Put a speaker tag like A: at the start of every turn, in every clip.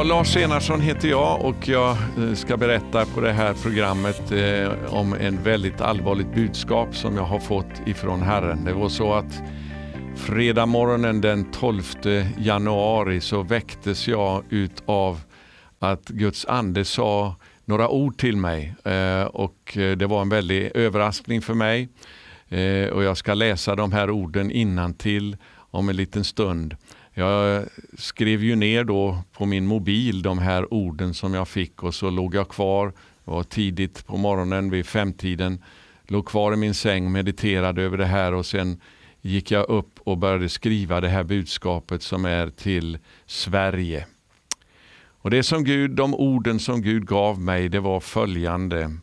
A: Ja, Lars Enarsson heter jag och jag eh, ska berätta på det här programmet eh, om en väldigt allvarligt budskap som jag har fått ifrån Herren. Det var så att fredag morgonen den 12 januari så väcktes jag ut av att Guds ande sa några ord till mig eh, och det var en väldig överraskning för mig. Och jag ska läsa de här orden innan till om en liten stund. Jag skrev ju ner då på min mobil de här orden som jag fick och så låg jag kvar, det var tidigt på morgonen vid femtiden, låg kvar i min säng, mediterade över det här och sen gick jag upp och började skriva det här budskapet som är till Sverige. Och det som Gud, De orden som Gud gav mig det var följande.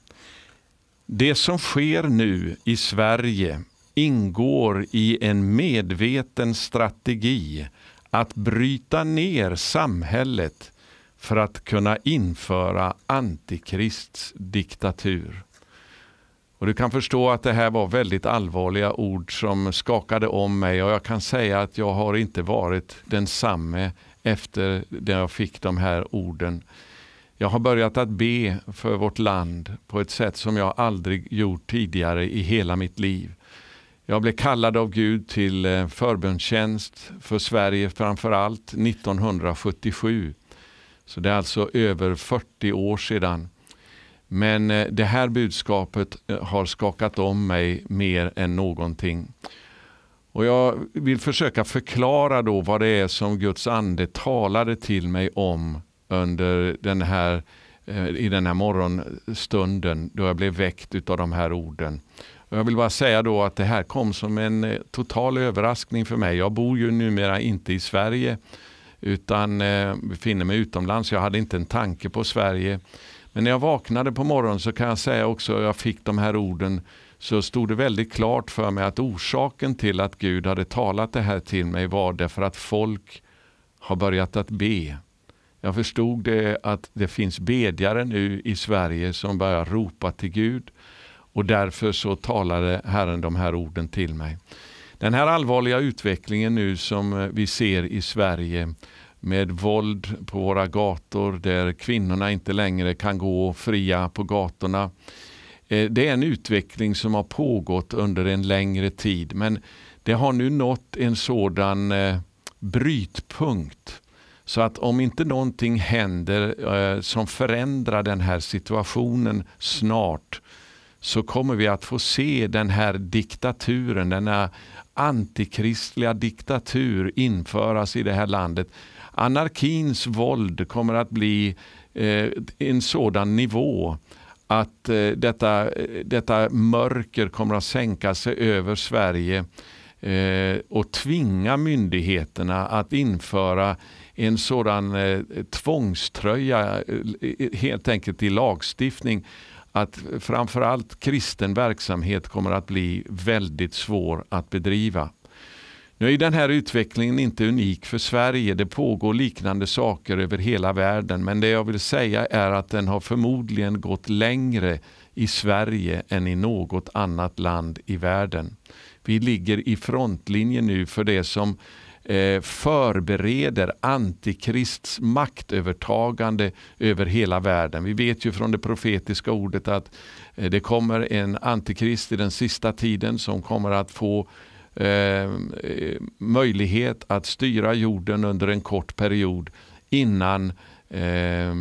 A: Det som sker nu i Sverige ingår i en medveten strategi att bryta ner samhället för att kunna införa antikrists diktatur. Och du kan förstå att det här var väldigt allvarliga ord som skakade om mig och jag kan säga att jag har inte varit densamme efter det jag fick de här orden. Jag har börjat att be för vårt land på ett sätt som jag aldrig gjort tidigare i hela mitt liv. Jag blev kallad av Gud till förbönstjänst förbundstjänst för Sverige framför allt 1977. Så det är alltså över 40 år sedan. Men eh, det här budskapet eh, har skakat om mig mer än någonting. Och Jag vill försöka förklara då vad det är som Guds ande talade till mig om under den här, i den här morgonstunden då jag blev väckt av de här orden. Jag vill bara säga då att det här kom som en eh, total överraskning för mig. Jag bor ju numera inte i Sverige utan eh, befinner mig utomlands. Jag hade inte en tanke på Sverige. Men när jag vaknade på morgonen så kan jag säga också, att jag fick de här orden, så stod det väldigt klart för mig att orsaken till att Gud hade talat det här till mig var därför att folk har börjat att be. Jag förstod det att det finns bedjare nu i Sverige som börjar ropa till Gud och därför så talade Herren de här orden till mig. Den här allvarliga utvecklingen nu som eh, vi ser i Sverige med våld på våra gator där kvinnorna inte längre kan gå fria på gatorna. Eh, det är en utveckling som har pågått under en längre tid men det har nu nått en sådan eh, brytpunkt så att om inte någonting händer som förändrar den här situationen snart så kommer vi att få se den här diktaturen, denna antikristliga diktatur införas i det här landet. Anarkins våld kommer att bli eh, en sådan nivå att eh, detta, eh, detta mörker kommer att sänka sig över Sverige eh, och tvinga myndigheterna att införa en sådan eh, tvångströja eh, helt enkelt i lagstiftning att framförallt kristen verksamhet kommer att bli väldigt svår att bedriva. Nu är den här utvecklingen inte unik för Sverige. Det pågår liknande saker över hela världen. Men det jag vill säga är att den har förmodligen gått längre i Sverige än i något annat land i världen. Vi ligger i frontlinjen nu för det som eh, förbereder antikrists maktövertagande över hela världen. Vi vet ju från det profetiska ordet att eh, det kommer en antikrist i den sista tiden som kommer att få eh, möjlighet att styra jorden under en kort period innan eh,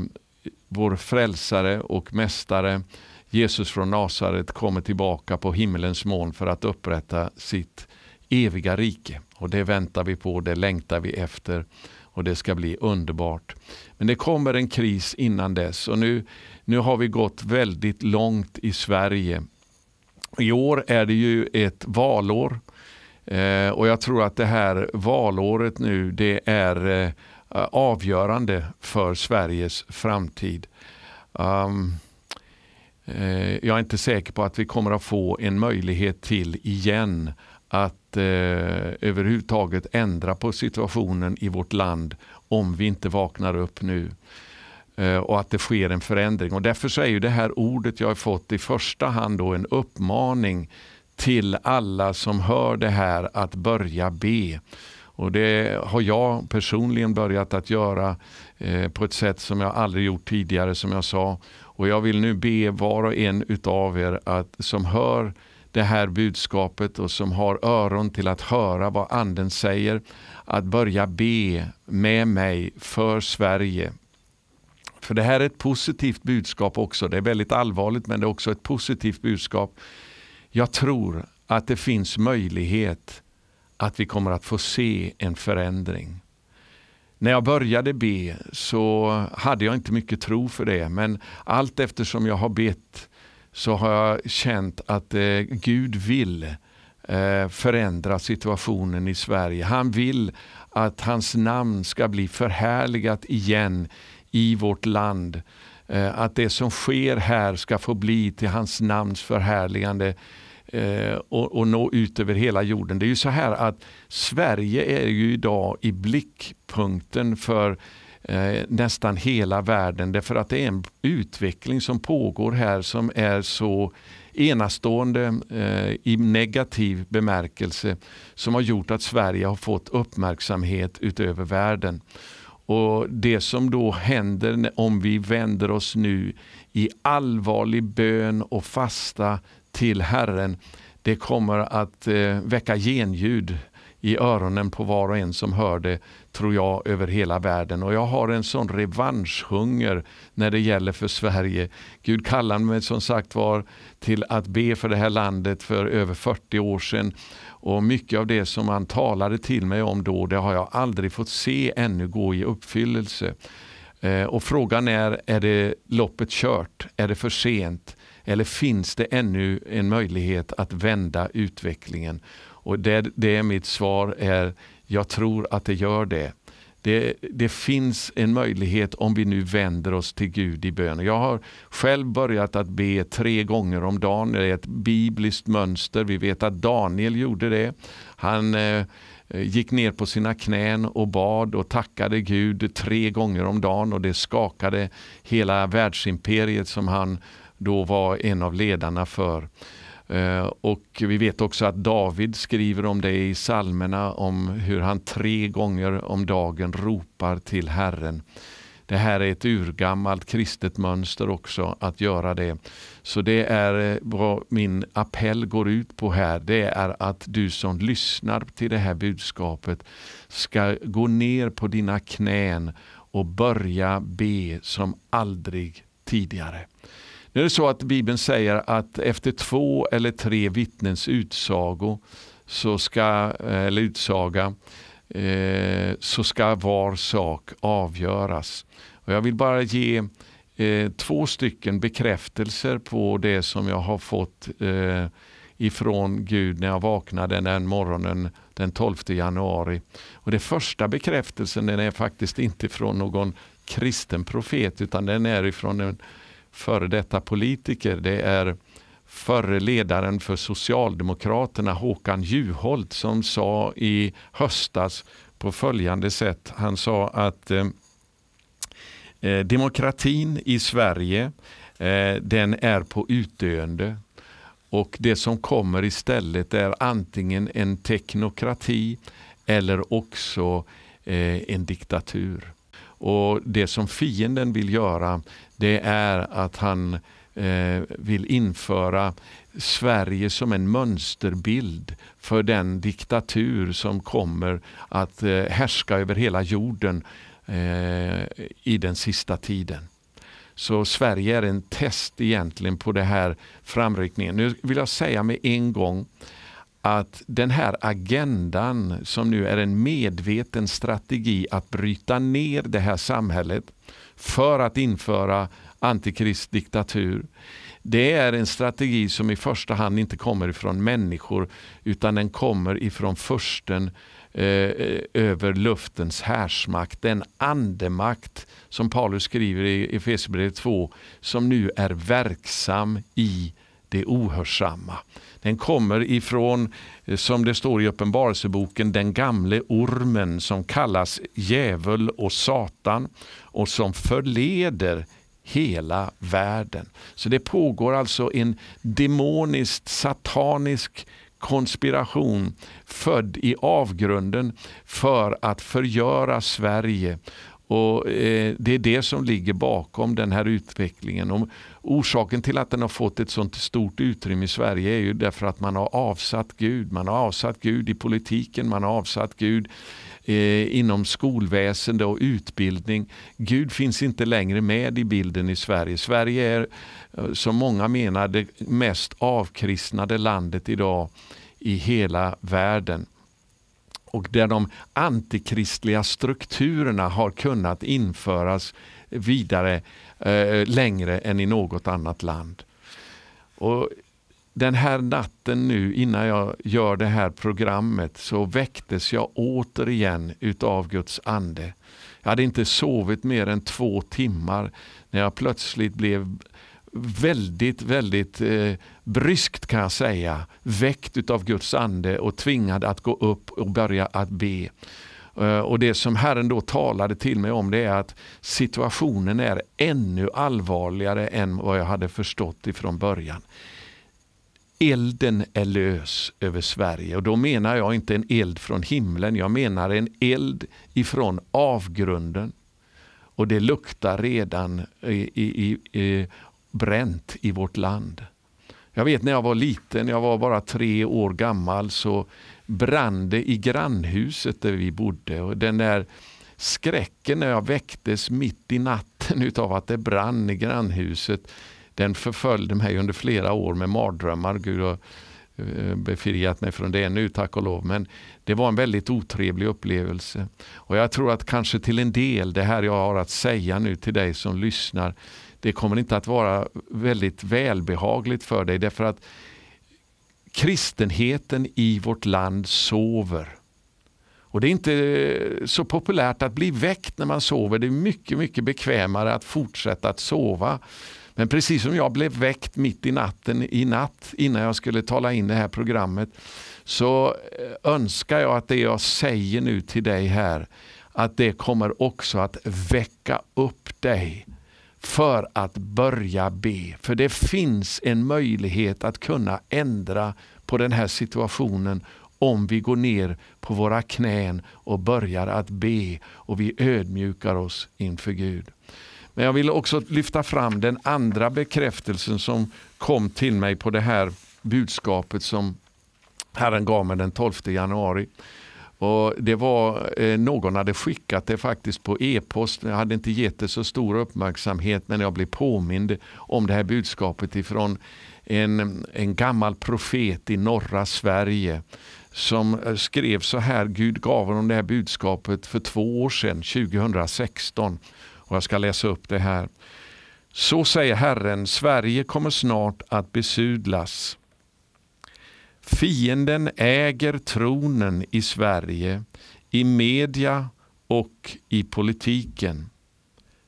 A: vår frälsare och mästare Jesus från Nasaret kommer tillbaka på himmelens moln för att upprätta sitt eviga rike. Och det väntar vi på, det längtar vi efter och det ska bli underbart. Men det kommer en kris innan dess och nu, nu har vi gått väldigt långt i Sverige. I år är det ju ett valår eh, och jag tror att det här valåret nu det är eh, avgörande för Sveriges framtid. Um, eh, jag är inte säker på att vi kommer att få en möjlighet till igen att eh, överhuvudtaget ändra på situationen i vårt land om vi inte vaknar upp nu eh, och att det sker en förändring. Och Därför så är ju det här ordet jag har fått i första hand då en uppmaning till alla som hör det här att börja be. Och Det har jag personligen börjat att göra eh, på ett sätt som jag aldrig gjort tidigare som jag sa. Och Jag vill nu be var och en utav er att, som hör det här budskapet och som har öron till att höra vad anden säger, att börja be med mig för Sverige. För det här är ett positivt budskap också. Det är väldigt allvarligt men det är också ett positivt budskap. Jag tror att det finns möjlighet att vi kommer att få se en förändring. När jag började be så hade jag inte mycket tro för det men allt eftersom jag har bett så har jag känt att eh, Gud vill eh, förändra situationen i Sverige. Han vill att hans namn ska bli förhärligat igen i vårt land. Eh, att det som sker här ska få bli till hans namns förhärligande eh, och, och, nå ut över hela jorden. Det är ju så här att Sverige är ju idag i blickpunkten för eh, nästan hela världen därför att det är en utveckling som pågår här som är så enastående eh, i negativ bemärkelse som har gjort att Sverige har fått uppmärksamhet utöver världen. Och Det som då händer om vi vänder oss nu i allvarlig bön och fasta till Herren, det kommer att eh, väcka genljud i öronen på var och en som hör det, tror jag, över hela världen. Och jag har en sån revanschhunger när det gäller för Sverige. Gud kallade mig som sagt var till att be för det här landet för över 40 år sedan. Och mycket av det som han talade till mig om då, det har jag aldrig fått se ännu gå i uppfyllelse. Eh, och frågan är, är det loppet kört? Är det för sent? Eller finns det ännu en möjlighet att vända utvecklingen? Och det, det är mitt svar är, jag tror att det gör det. Det, det, finns en möjlighet om vi nu vänder oss till Gud i bön. Jag har själv börjat att be tre gånger om dagen. Det är ett bibliskt mönster. Vi vet att Daniel gjorde det. Han eh, gick ner på sina knän och bad och tackade Gud tre gånger om dagen och det skakade hela världsimperiet som han då var en av ledarna för. Eh, och vi vet också att David skriver om det i psalmerna om hur han tre gånger om dagen ropar till Herren. Det här är ett urgammalt kristet mönster också att göra det. Så det är eh, vad min appell går ut på här. Det är att du som lyssnar till det här budskapet ska gå ner på dina knän och börja be som aldrig tidigare. Nu är det så att Bibeln säger att efter två eller tre vittnens utsago så ska, eh, eller utsaga eh, så ska var sak avgöras. Och jag vill bara ge eh, två stycken bekräftelser på det som jag har fått eh, ifrån Gud när jag vaknade den morgonen den 12 januari. Och Den första bekräftelsen den är faktiskt inte från någon kristen profet utan den är ifrån en före detta politiker. Det är förre ledaren för Socialdemokraterna Håkan Juholt som sa i höstas på följande sätt. Han sa att eh, eh, demokratin i Sverige eh, den är på utdöende och det som kommer istället är antingen en teknokrati eller också eh, en diktatur. Och Det som fienden vill göra det är att han eh, vill införa Sverige som en mönsterbild för den diktatur som kommer att eh, härska över hela jorden eh, i den sista tiden. Så Sverige är en test egentligen på det här framryckningen. Nu vill jag säga med en gång att den här agendan som nu är en medveten strategi att bryta ner det här samhället för att införa antikristdiktatur. Det är en strategi som i första hand inte kommer ifrån människor utan den kommer ifrån försten eh, eh över luftens härsmakt. Den andemakt som Paulus skriver i Efesierbrevet 2 som nu är verksam i det ohörsamma. Den kommer ifrån, eh, som det står i Uppenbarelseboken, den gamle ormen som kallas djävul och satan och som förleder hela världen. Så det pågår alltså en demonisk satanisk konspiration född i avgrunden för att förgöra Sverige. Och eh, Det är det som ligger bakom den här utvecklingen. Och orsaken till att den har fått ett sånt stort utrymme i Sverige är ju därför att man har avsatt Gud. Man har avsatt Gud i politiken, man har avsatt Gud eh, inom skolväsende och utbildning. Gud finns inte längre med i bilden i Sverige. Sverige är, eh, som många menar, det mest avkristnade landet idag i hela världen och där de antikristliga strukturerna har kunnat införas vidare eh, längre än i något annat land. Och den här natten nu innan jag gör det här programmet så väcktes jag återigen utav Guds ande. Jag hade inte sovit mer än två timmar när jag plötsligt blev väldigt, väldigt eh, bryskt kan jag säga, väckt utav Guds ande och tvingad att gå upp och börja att be. Eh, och Det som Herren då talade till mig om det är att situationen är ännu allvarligare än vad jag hade förstått ifrån början. Elden är lös över Sverige och då menar jag inte en eld från himlen, jag menar en eld ifrån avgrunden. Och det luktar redan i, i, i, bränt i vårt land. Jag vet när jag var liten, jag var bara tre år gammal, så brann det i grannhuset där vi bodde. Och den där skräcken när jag väcktes mitt i natten utav att det brann i grannhuset, den förföljde mig under flera år med mardrömmar. Gud har eh, befriat mig från det nu tack och lov. Men det var en väldigt otrevlig upplevelse. Och Jag tror att kanske till en del, det här jag har att säga nu till dig som lyssnar, det kommer inte att vara väldigt välbehagligt för dig därför att kristenheten i vårt land sover. Och Det är inte eh, så populärt att bli väckt när man sover. Det är mycket, mycket bekvämare att fortsätta att sova. Men precis som jag blev väckt mitt i natten i natt innan jag skulle tala in det här programmet så eh, önskar jag att det jag säger nu till dig här att det kommer också att väcka upp dig för att börja be. För det finns en möjlighet att kunna ändra på den här situationen om vi går ner på våra knän och börjar att be och vi ödmjukar oss inför Gud. Men jag vill också lyfta fram den andra bekräftelsen som kom till mig på det här budskapet som Herren gav mig den 12 januari. Och Det var eh, Någon hade skickat det faktiskt på e-post. Jag hade inte gett det så stor uppmärksamhet men jag blev påmind om det här budskapet ifrån en, en gammal profet i norra Sverige som eh, skrev så här, Gud gav honom det här budskapet för två år sedan, 2016. Och jag ska läsa upp det här. Så säger Herren, Sverige kommer snart att besudlas. Fienden äger tronen i Sverige, i media och i politiken.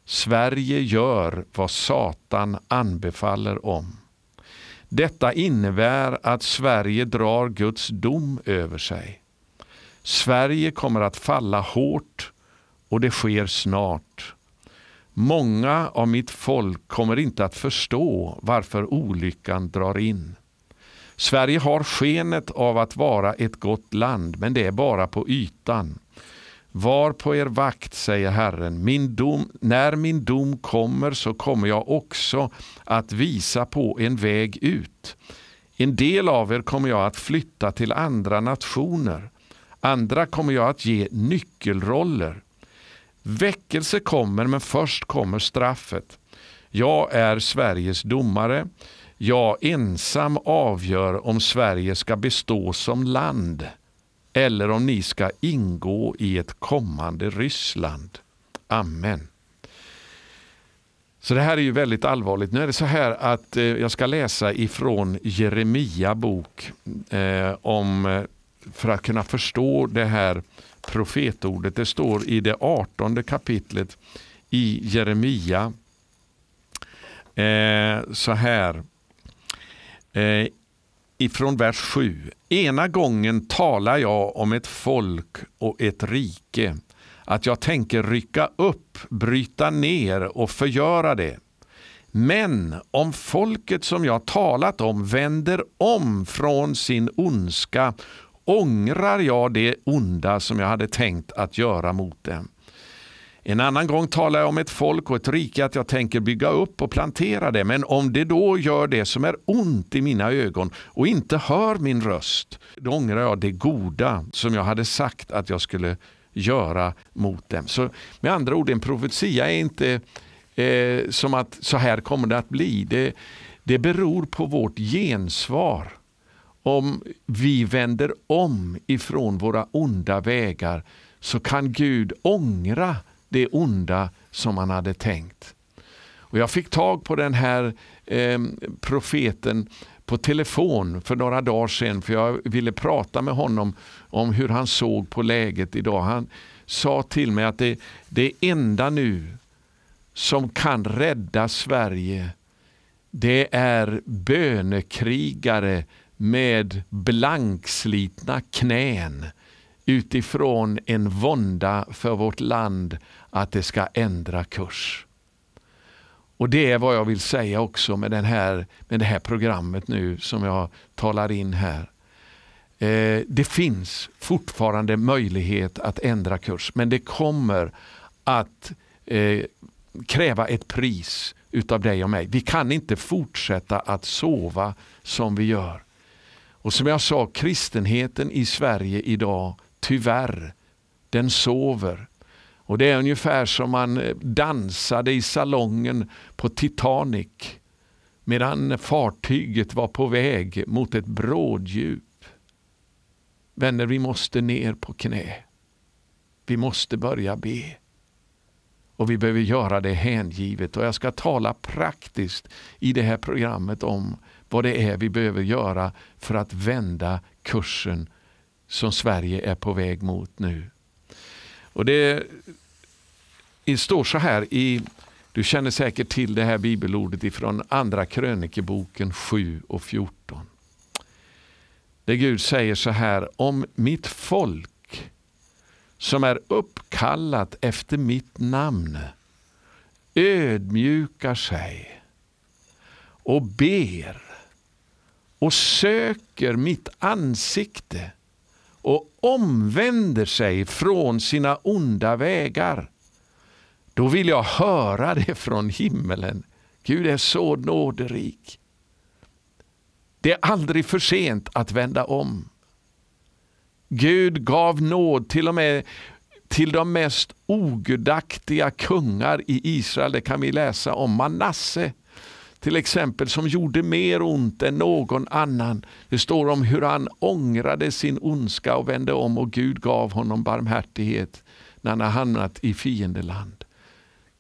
A: Sverige gör vad Satan anbefaller om. Detta innebär att Sverige drar Guds dom över sig. Sverige kommer att falla hårt och det sker snart. Många av mitt folk kommer inte att förstå varför olyckan drar in. Sverige har skenet av att vara ett gott land, men det är bara på ytan. Var på er vakt, säger Herren. Min dom, när min dom kommer så kommer jag också att visa på en väg ut. En del av er kommer jag att flytta till andra nationer. Andra kommer jag att ge nyckelroller. Väckelse kommer, men först kommer straffet. Jag är Sveriges domare. Jag ensam avgör om Sverige ska bestå som land eller om ni ska ingå i ett kommande Ryssland. Amen. Så det här är ju väldigt allvarligt. Nu är det så här att eh, jag ska läsa ifrån Jeremia bok eh, om, eh, för att kunna förstå det här profetordet. Det står i det artonde kapitlet i Jeremia eh, så här eh, ifrån vers 7. Ena gången talar jag om ett folk och ett rike, att jag tänker rycka upp, bryta ner och förgöra det. Men om folket som jag talat om vänder om från sin ondska ångrar jag det onda som jag hade tänkt att göra mot dem. En annan gång talar jag om ett folk och ett rike att jag tänker bygga upp och plantera det. Men om det då gör det som är ont i mina ögon och inte hör min röst, då ångrar jag det goda som jag hade sagt att jag skulle göra mot dem. Så med andra ord, en profetia är inte eh, som att så här kommer det att bli. Det, det beror på vårt gensvar. Om vi vänder om ifrån våra onda vägar så kan Gud ångra det onda som han hade tänkt. Och Jag fick tag på den här eh, profeten på telefon för några dagar sedan för jag ville prata med honom om hur han såg på läget idag. Han sa till mig att det, det enda nu som kan rädda Sverige det är bönekrigare med blankslitna knän utifrån en vånda för vårt land att det ska ändra kurs. Och Det är vad jag vill säga också med, den här, med det här programmet nu som jag talar in här. Eh, det finns fortfarande möjlighet att ändra kurs men det kommer att eh, kräva ett pris utav dig och mig. Vi kan inte fortsätta att sova som vi gör. Och som jag sa, kristenheten i Sverige idag, tyvärr, den sover. Och Det är ungefär som man eh, dansade i salongen på Titanic medan fartyget var på väg mot ett bråddjup. Vänner, vi måste ner på knä. Vi måste börja be. Och vi behöver göra det hängivet. Och jag ska tala praktiskt i det här programmet om vad det är vi behöver göra för att vända kursen som Sverige är på väg mot nu. Och Det står så här i du känner säkert till det här bibelordet ifrån Andra krönikeboken 7 och 14. Där Gud säger så här, om mitt folk som är uppkallat efter mitt namn ödmjukar sig och ber och söker mitt ansikte och omvänder sig från sina onda vägar. Då vill jag höra det från himmelen. Gud är så nåderik. Det är aldrig för sent att vända om. Gud gav nåd till och med till de mest ogudaktiga kungar i Israel. Det kan vi läsa om. Manasse till exempel som gjorde mer ont än någon annan. Det står om hur han ångrade sin ondska och vände om och Gud gav honom barmhärtighet när han hamnat i fiendeland.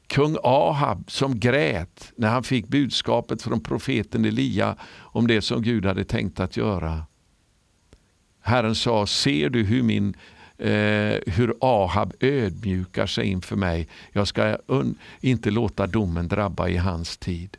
A: Kung Ahab som grät när han fick budskapet från profeten Elia om det som Gud hade tänkt att göra. Herren sa, ser du hur, min, eh, hur Ahab ödmjukar sig inför mig? Jag ska inte låta domen drabba i hans tid.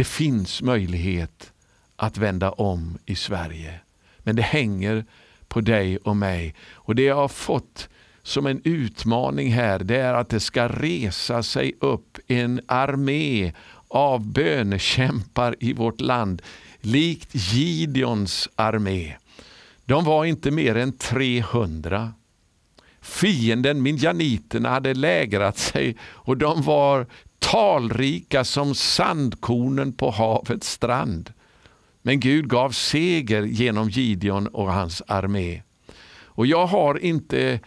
A: Det finns möjlighet att vända om i Sverige. Men det hänger på dig och mig. Och Det jag har fått som en utmaning här det är att det ska resa sig upp en armé av bönekämpar i vårt land likt Gideons armé. De var inte mer än 300. Fienden, minjaniterna, hade lägrat sig och de var talrika som sandkornen på havets strand. Men Gud gav seger genom Gideon och hans armé. Och Jag har inte,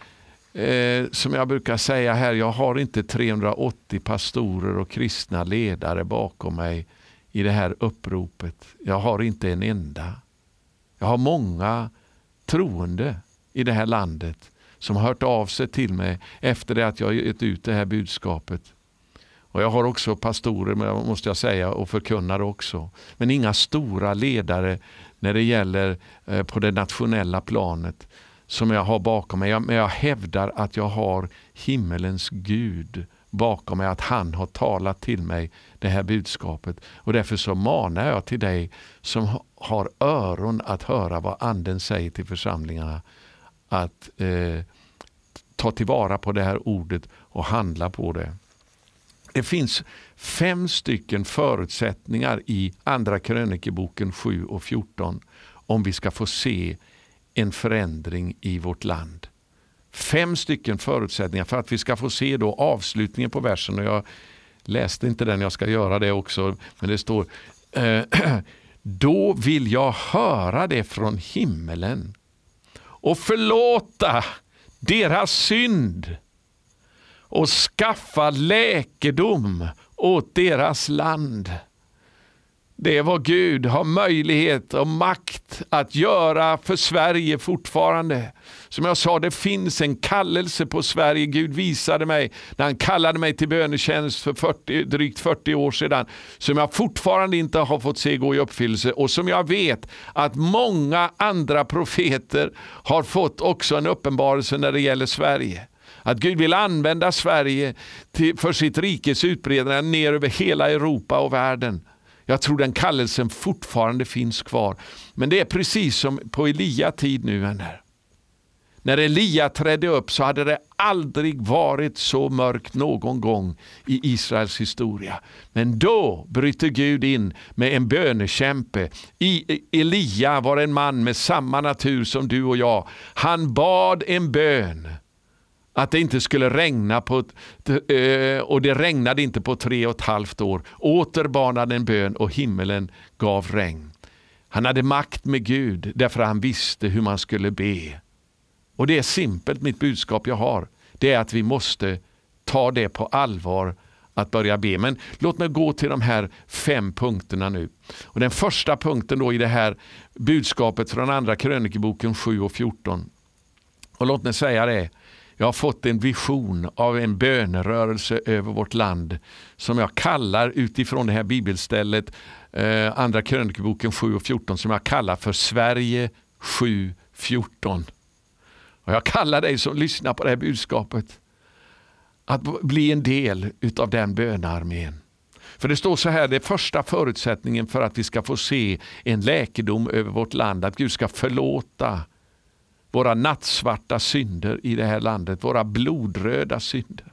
A: eh, som jag brukar säga här, jag har inte 380 pastorer och kristna ledare bakom mig i det här uppropet. Jag har inte en enda. Jag har många troende i det här landet som har hört av sig till mig efter det att jag gett ut det här budskapet. Och Jag har också pastorer måste jag säga och förkunnare också. Men inga stora ledare när det gäller eh, på det nationella planet som jag har bakom mig. Men jag hävdar att jag har himmelens Gud bakom mig, att han har talat till mig det här budskapet. Och Därför så manar jag till dig som har öron att höra vad anden säger till församlingarna. Att eh, ta tillvara på det här ordet och handla på det. Det finns fem stycken förutsättningar i Andra krönikeboken 7 och 14 om vi ska få se en förändring i vårt land. Fem stycken förutsättningar för att vi ska få se då avslutningen på versen. Och jag läste inte den, jag ska göra det också. Men det står eh, Då vill jag höra det från himmelen och förlåta deras synd och skaffa läkedom åt deras land. Det är vad Gud har möjlighet och makt att göra för Sverige fortfarande. Som jag sa, det finns en kallelse på Sverige. Gud visade mig när han kallade mig till bönetjänst för 40, drygt 40 år sedan. Som jag fortfarande inte har fått se gå i uppfyllelse och som jag vet att många andra profeter har fått också en uppenbarelse när det gäller Sverige. Att Gud vill använda Sverige till, för sitt rikes utbredning ner över hela Europa och världen. Jag tror den kallelsen fortfarande finns kvar. Men det är precis som på Elia tid nu vänner. När Elia trädde upp så hade det aldrig varit så mörkt någon gång i Israels historia. Men då bryter Gud in med en bönekämpe. I Elia var en man med samma natur som du och jag. Han bad en bön att det inte skulle regna på, eh, och det regnade inte på tre och ett halvt år. Åter banade en bön och himmelen gav regn. Han hade makt med Gud därför han visste hur man skulle be. Och det är simpelt mitt budskap jag har. Det är att vi måste ta det på allvar att börja be. Men låt mig gå till de här fem punkterna nu. Och Den första punkten då i det här budskapet från andra krönikeboken 7 och 14. Och låt mig säga det, jag har fått en vision av en bönerörelse över vårt land som jag kallar utifrån det här bibelstället, eh, Andra krönikeboken 7 och 14, som jag kallar för Sverige 7.14. Och jag kallar dig som lyssnar på det här budskapet att bli en del utav den bönearmén. För det står så här, det är första förutsättningen för att vi ska få se en läkedom över vårt land, att Gud ska förlåta våra nattsvarta synder i det här landet, våra blodröda synder.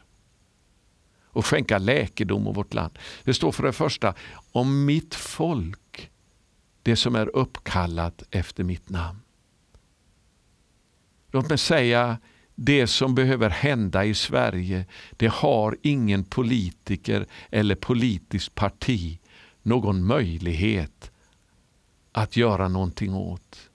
A: Och skänka läkedom åt vårt land. Det står för det första, om mitt folk, det som är uppkallat efter mitt namn. Låt mig säga, det som behöver hända i Sverige, det har ingen politiker eller politiskt parti någon möjlighet att göra någonting åt.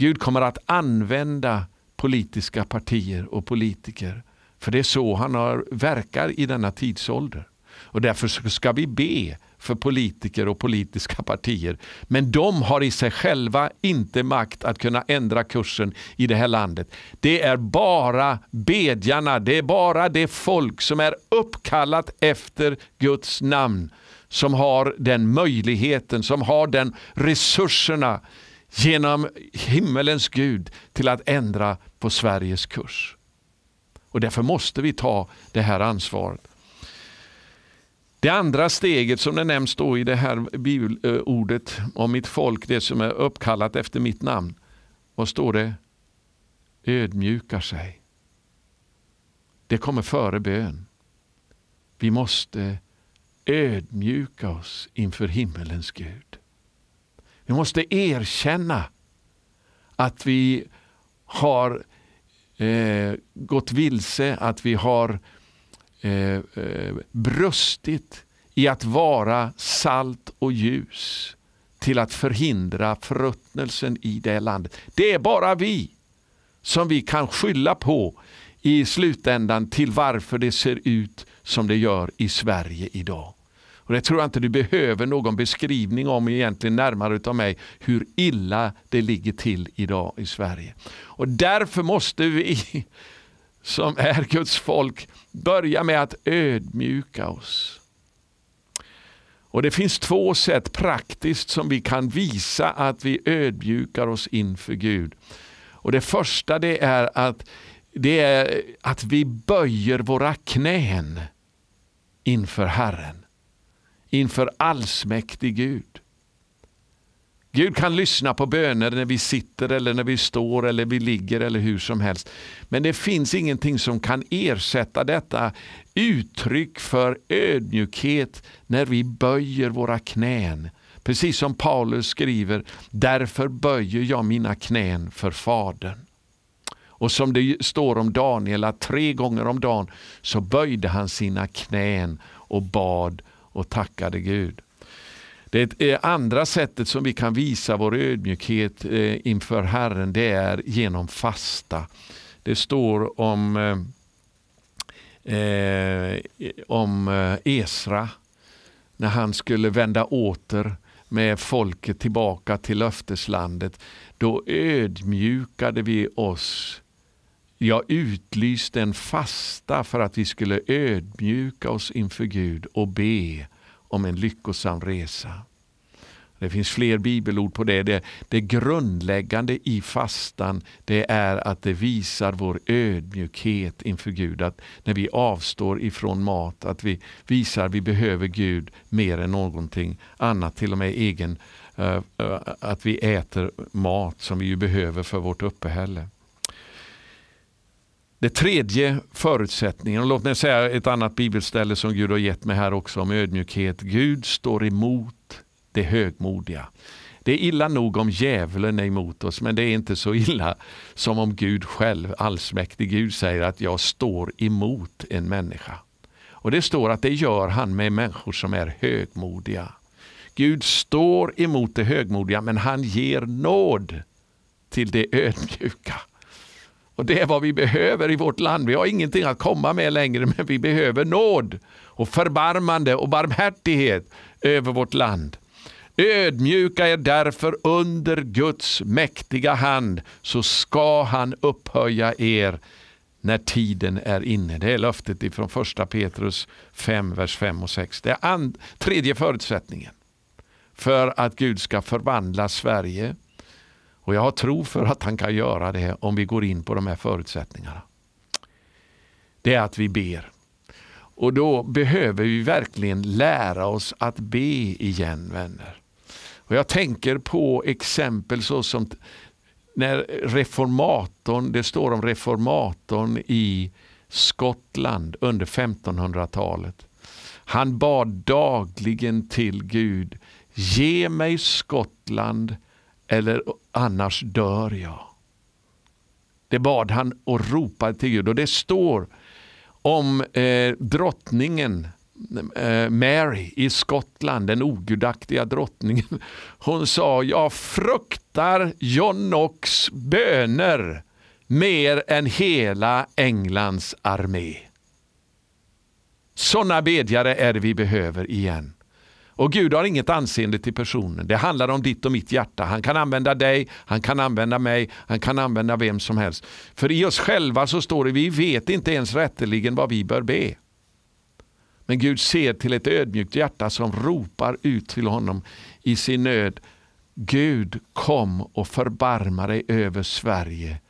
A: Gud kommer att använda politiska partier och politiker. För det är så han har, verkar i denna tidsålder. Och därför ska vi be för politiker och politiska partier. Men de har i sig själva inte makt att kunna ändra kursen i det här landet. Det är bara bedjarna, det är bara det folk som är uppkallat efter Guds namn som har den möjligheten, som har den resurserna genom himmelens Gud till att ändra på Sveriges kurs. Och Därför måste vi ta det här ansvaret. Det andra steget som det nämns då i det här bibelordet om mitt folk, det som är uppkallat efter mitt namn. Vad står det? Ödmjukar sig. Det kommer före bön. Vi måste ödmjuka oss inför himmelens Gud. Vi måste erkänna att vi har eh, gått vilse, att vi har eh, eh, brustit i att vara salt och ljus till att förhindra förruttnelsen i det landet. Det är bara vi som vi kan skylla på i slutändan till varför det ser ut som det gör i Sverige idag. Och Det tror jag inte du behöver någon beskrivning om egentligen närmare av mig hur illa det ligger till idag i Sverige. Och Därför måste vi som är Guds folk börja med att ödmjuka oss. Och Det finns två sätt praktiskt som vi kan visa att vi ödmjukar oss inför Gud. Och Det första det är att, det är att vi böjer våra knän inför Herren inför allsmäktig Gud. Gud kan lyssna på böner när vi sitter eller när vi står eller vi ligger eller hur som helst. Men det finns ingenting som kan ersätta detta uttryck för ödmjukhet när vi böjer våra knän. Precis som Paulus skriver, därför böjer jag mina knän för Fadern. Och som det står om Daniel, att tre gånger om dagen så böjde han sina knän och bad och tackade Gud. Det andra sättet som vi kan visa vår ödmjukhet eh, inför Herren det är genom fasta. Det står om, eh, eh om eh, Esra när han skulle vända åter med folket tillbaka till löfteslandet. Då ödmjukade vi oss. Jag utlyste en fasta för att vi skulle ödmjuka oss inför Gud och be om en lyckosam resa. Det finns fler bibelord på det. det. Det grundläggande i fastan det är att det visar vår ödmjukhet inför Gud. Att när vi avstår ifrån mat, att vi visar att vi behöver Gud mer än någonting annat, till och med egen, uh, uh, att vi äter mat som vi ju behöver för vårt uppehälle. Det tredje förutsättningen, och låt mig säga ett annat bibelställe som Gud har gett mig här också om ödmjukhet. Gud står emot det högmodiga. Det är illa nog om djävulen är emot oss, men det är inte så illa som om Gud själv, allsmäktig Gud, säger att jag står emot en människa. Och Det står att det gör han med människor som är högmodiga. Gud står emot det högmodiga, men han ger nåd till det ödmjuka. Och Det är vad vi behöver i vårt land. Vi har ingenting att komma med längre, men vi behöver nåd och förbarmande och barmhärtighet över vårt land. Ödmjuka er därför under Guds mäktiga hand så ska han upphöja er när tiden är inne. Det är löftet ifrån första Petrus 5, vers 5 och 6. Det är tredje förutsättningen för att Gud ska förvandla Sverige. Och jag har tro för att han kan göra det om vi går in på de här förutsättningarna. Det är att vi ber. Och då behöver vi verkligen lära oss att be igen vänner. Och Jag tänker på exempel såsom när reformatorn, det står om reformatorn i Skottland under 1500-talet. Han bad dagligen till Gud, ge mig Skottland eller annars dör jag. Det bad han och ropade till Gud och det står om eh, drottningen Eh, Mary i Skottland, den ogudaktiga drottningen. Hon sa, jag fruktar John Knox böner mer än hela Englands armé. Sådana bedjare är det vi behöver igen. Och Gud har inget anseende till personen. Det handlar om ditt och mitt hjärta. Han kan använda dig, han kan använda mig, han kan använda vem som helst. För i oss själva så står det, vi vet inte ens rätteligen vad vi bör be. Men Gud ser till ett ödmjukt hjärta som ropar ut till honom i sin nöd. Gud kom och förbarma dig över Sverige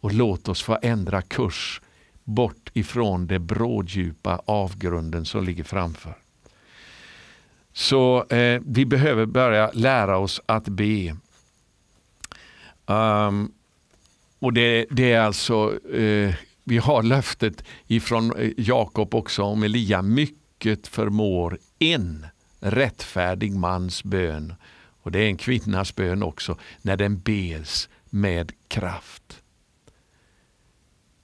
A: och låt oss få ändra kurs bort ifrån det bråddjupa avgrunden som ligger framför. Så eh, vi behöver börja lära oss att be. Um, och det, det, är alltså eh, vi har löftet ifrån eh, Jakob också om Elia. Mycket förmår en rättfärdig mans bön. Och Det är en kvinnas bön också, när den bes med kraft.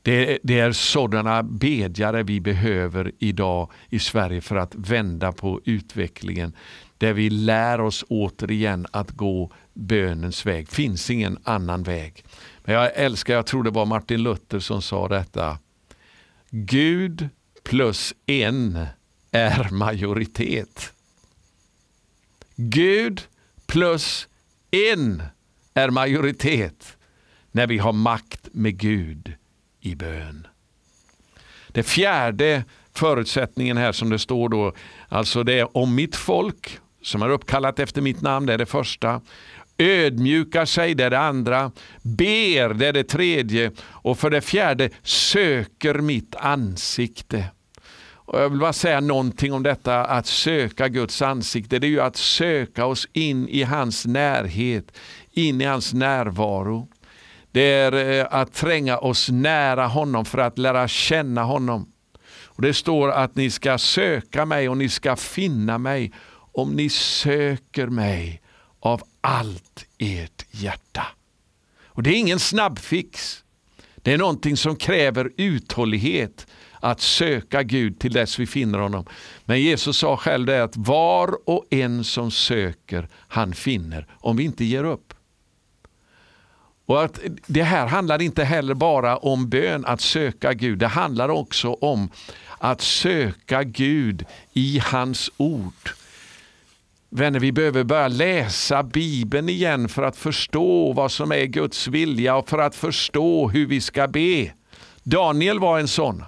A: Det, det, är sådana bedjare vi behöver idag i Sverige för att vända på utvecklingen. Där vi lär oss återigen att gå bönens väg. Det finns ingen annan väg. Men jag älskar, jag tror det var Martin Luther som sa detta. Gud plus en är majoritet. Gud plus en är majoritet när vi har makt med Gud i bön. Det fjärde förutsättningen här som det står då, alltså det är om mitt folk som är uppkallat efter mitt namn, det är det första ödmjukar sig, det är det andra, ber, det är det tredje och för det fjärde söker mitt ansikte. Och jag vill bara säga någonting om detta att söka Guds ansikte. Det är ju att söka oss in i hans närhet, in i hans närvaro. Det är eh, att tränga oss nära honom för att lära känna honom. Och Det står att ni ska söka mig och ni ska finna mig om ni söker mig av allt ert hjärta. Och Det är ingen snabbfix. Det är någonting som kräver uthållighet att söka Gud till dess vi finner honom. Men Jesus sa själv det att var och en som söker, han finner, om vi inte ger upp. Och att Det här handlar inte heller bara om bön, att söka Gud. Det handlar också om att söka Gud i hans ord. Vänner, vi behöver börja läsa Bibeln igen för att förstå vad som är Guds vilja och för att förstå hur vi ska be. Daniel var en sån.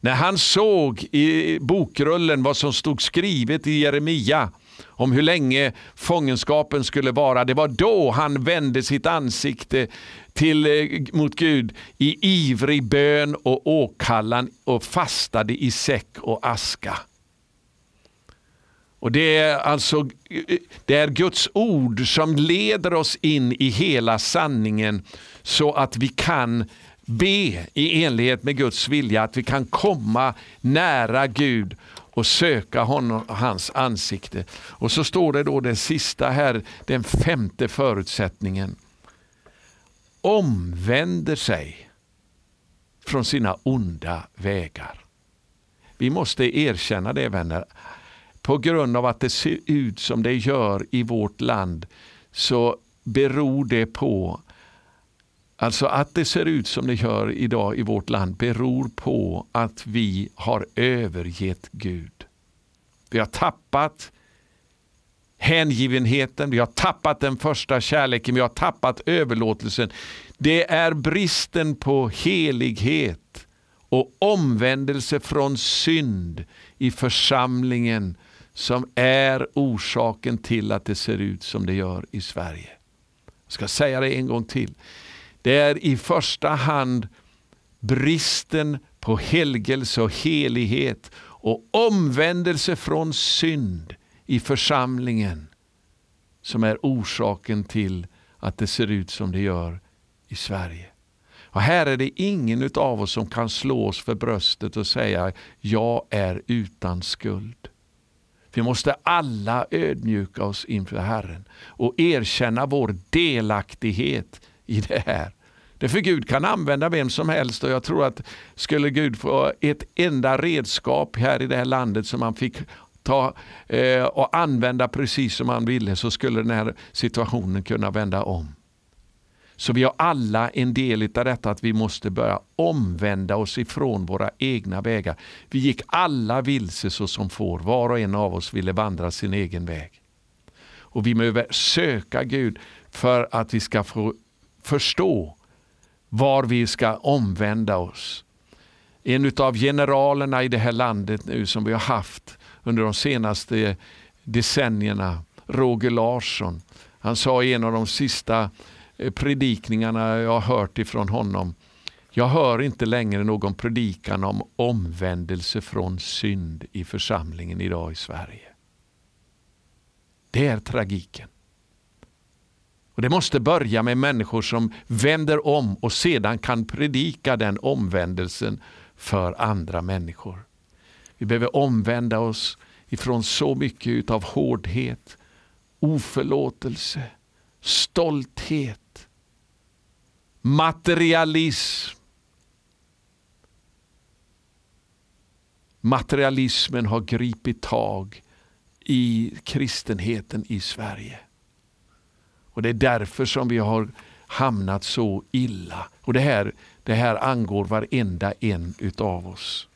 A: När han såg i bokrullen vad som stod skrivet i Jeremia om hur länge fångenskapen skulle vara. Det var då han vände sitt ansikte till, eh, mot Gud i ivrig bön och åkallan och fastade i säck och aska. Och Det är alltså det är Guds ord som leder oss in i hela sanningen så att vi kan be i enlighet med Guds vilja, att vi kan komma nära Gud och söka honom, hans ansikte. Och så står det då den sista här, den femte förutsättningen. Omvänder sig från sina onda vägar. Vi måste erkänna det vänner. På grund av att det ser ut som det gör i vårt land så beror det på Alltså att det ser ut som det gör idag i vårt land beror på att vi har övergett Gud. Vi har tappat hängivenheten, vi har tappat den första kärleken, vi har tappat överlåtelsen. Det är bristen på helighet och omvändelse från synd i församlingen som är orsaken till att det ser ut som det gör i Sverige. Jag ska säga det en gång till. Det är i första hand bristen på helgelse och helighet och omvändelse från synd i församlingen som är orsaken till att det ser ut som det gör i Sverige. Och Här är det ingen av oss som kan slå oss för bröstet och säga jag är utan skuld. Vi måste alla ödmjuka oss inför Herren och erkänna vår delaktighet i det här. Därför Gud kan använda vem som helst och jag tror att skulle Gud få ett enda redskap här i det här landet som han fick ta eh, och använda precis som han ville så skulle den här situationen kunna vända om. Så vi har alla en del i detta att vi måste börja omvända oss ifrån våra egna vägar. Vi gick alla vilse så som får, var och en av oss ville vandra sin egen väg. Och vi behöver söka Gud för att vi ska få förstå var vi ska omvända oss. En av generalerna i det här landet nu som vi har haft under de senaste decennierna, Roger Larsson, han sa i en av de sista eh, predikningarna jag har hört ifrån honom, jag hör inte längre någon predikan om omvändelse från synd i församlingen idag i Sverige. Det är tragiken. Och Det måste börja med människor som vänder om och sedan kan predika den omvändelsen för andra människor. Vi behöver omvända oss ifrån så mycket av hårdhet, oförlåtelse, stolthet, materialism. Materialismen har gripit tag i kristenheten i Sverige. Och Det är därför som vi har hamnat så illa. Och Det här, det här angår varenda en utav oss.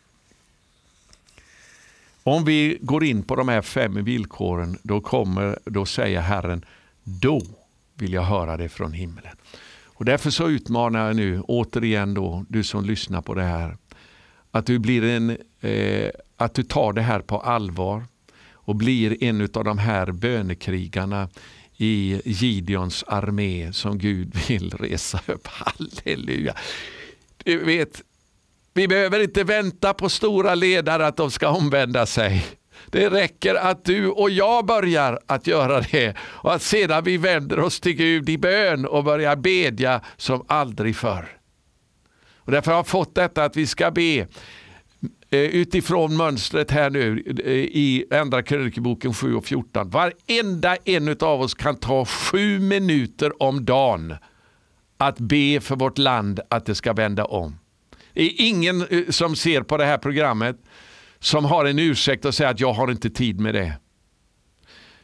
A: Om vi går in på de här fem villkoren, då, kommer, då säger Herren, då vill jag höra det från himlen. Och Därför så utmanar jag nu återigen då, du som lyssnar på det här, att du, blir en, eh, att du tar det här på allvar och blir en av de här bönekrigarna i Gideons armé som Gud vill resa upp. Halleluja! Du vet, Vi behöver inte vänta på stora ledare att de ska omvända sig. Det räcker att du och jag börjar att göra det och att sedan vi vänder oss till Gud i bön och börjar bedja som aldrig förr. Och därför har jag fått detta att vi ska be Eh, utifrån mönstret här nu eh, i Andra krönikeboken 7 och 14. Varenda en av oss kan ta sju minuter om dagen att be för vårt land att det ska vända om. Det är ingen eh, som ser på det här programmet som har en ursäkt och säger att jag har inte tid med det.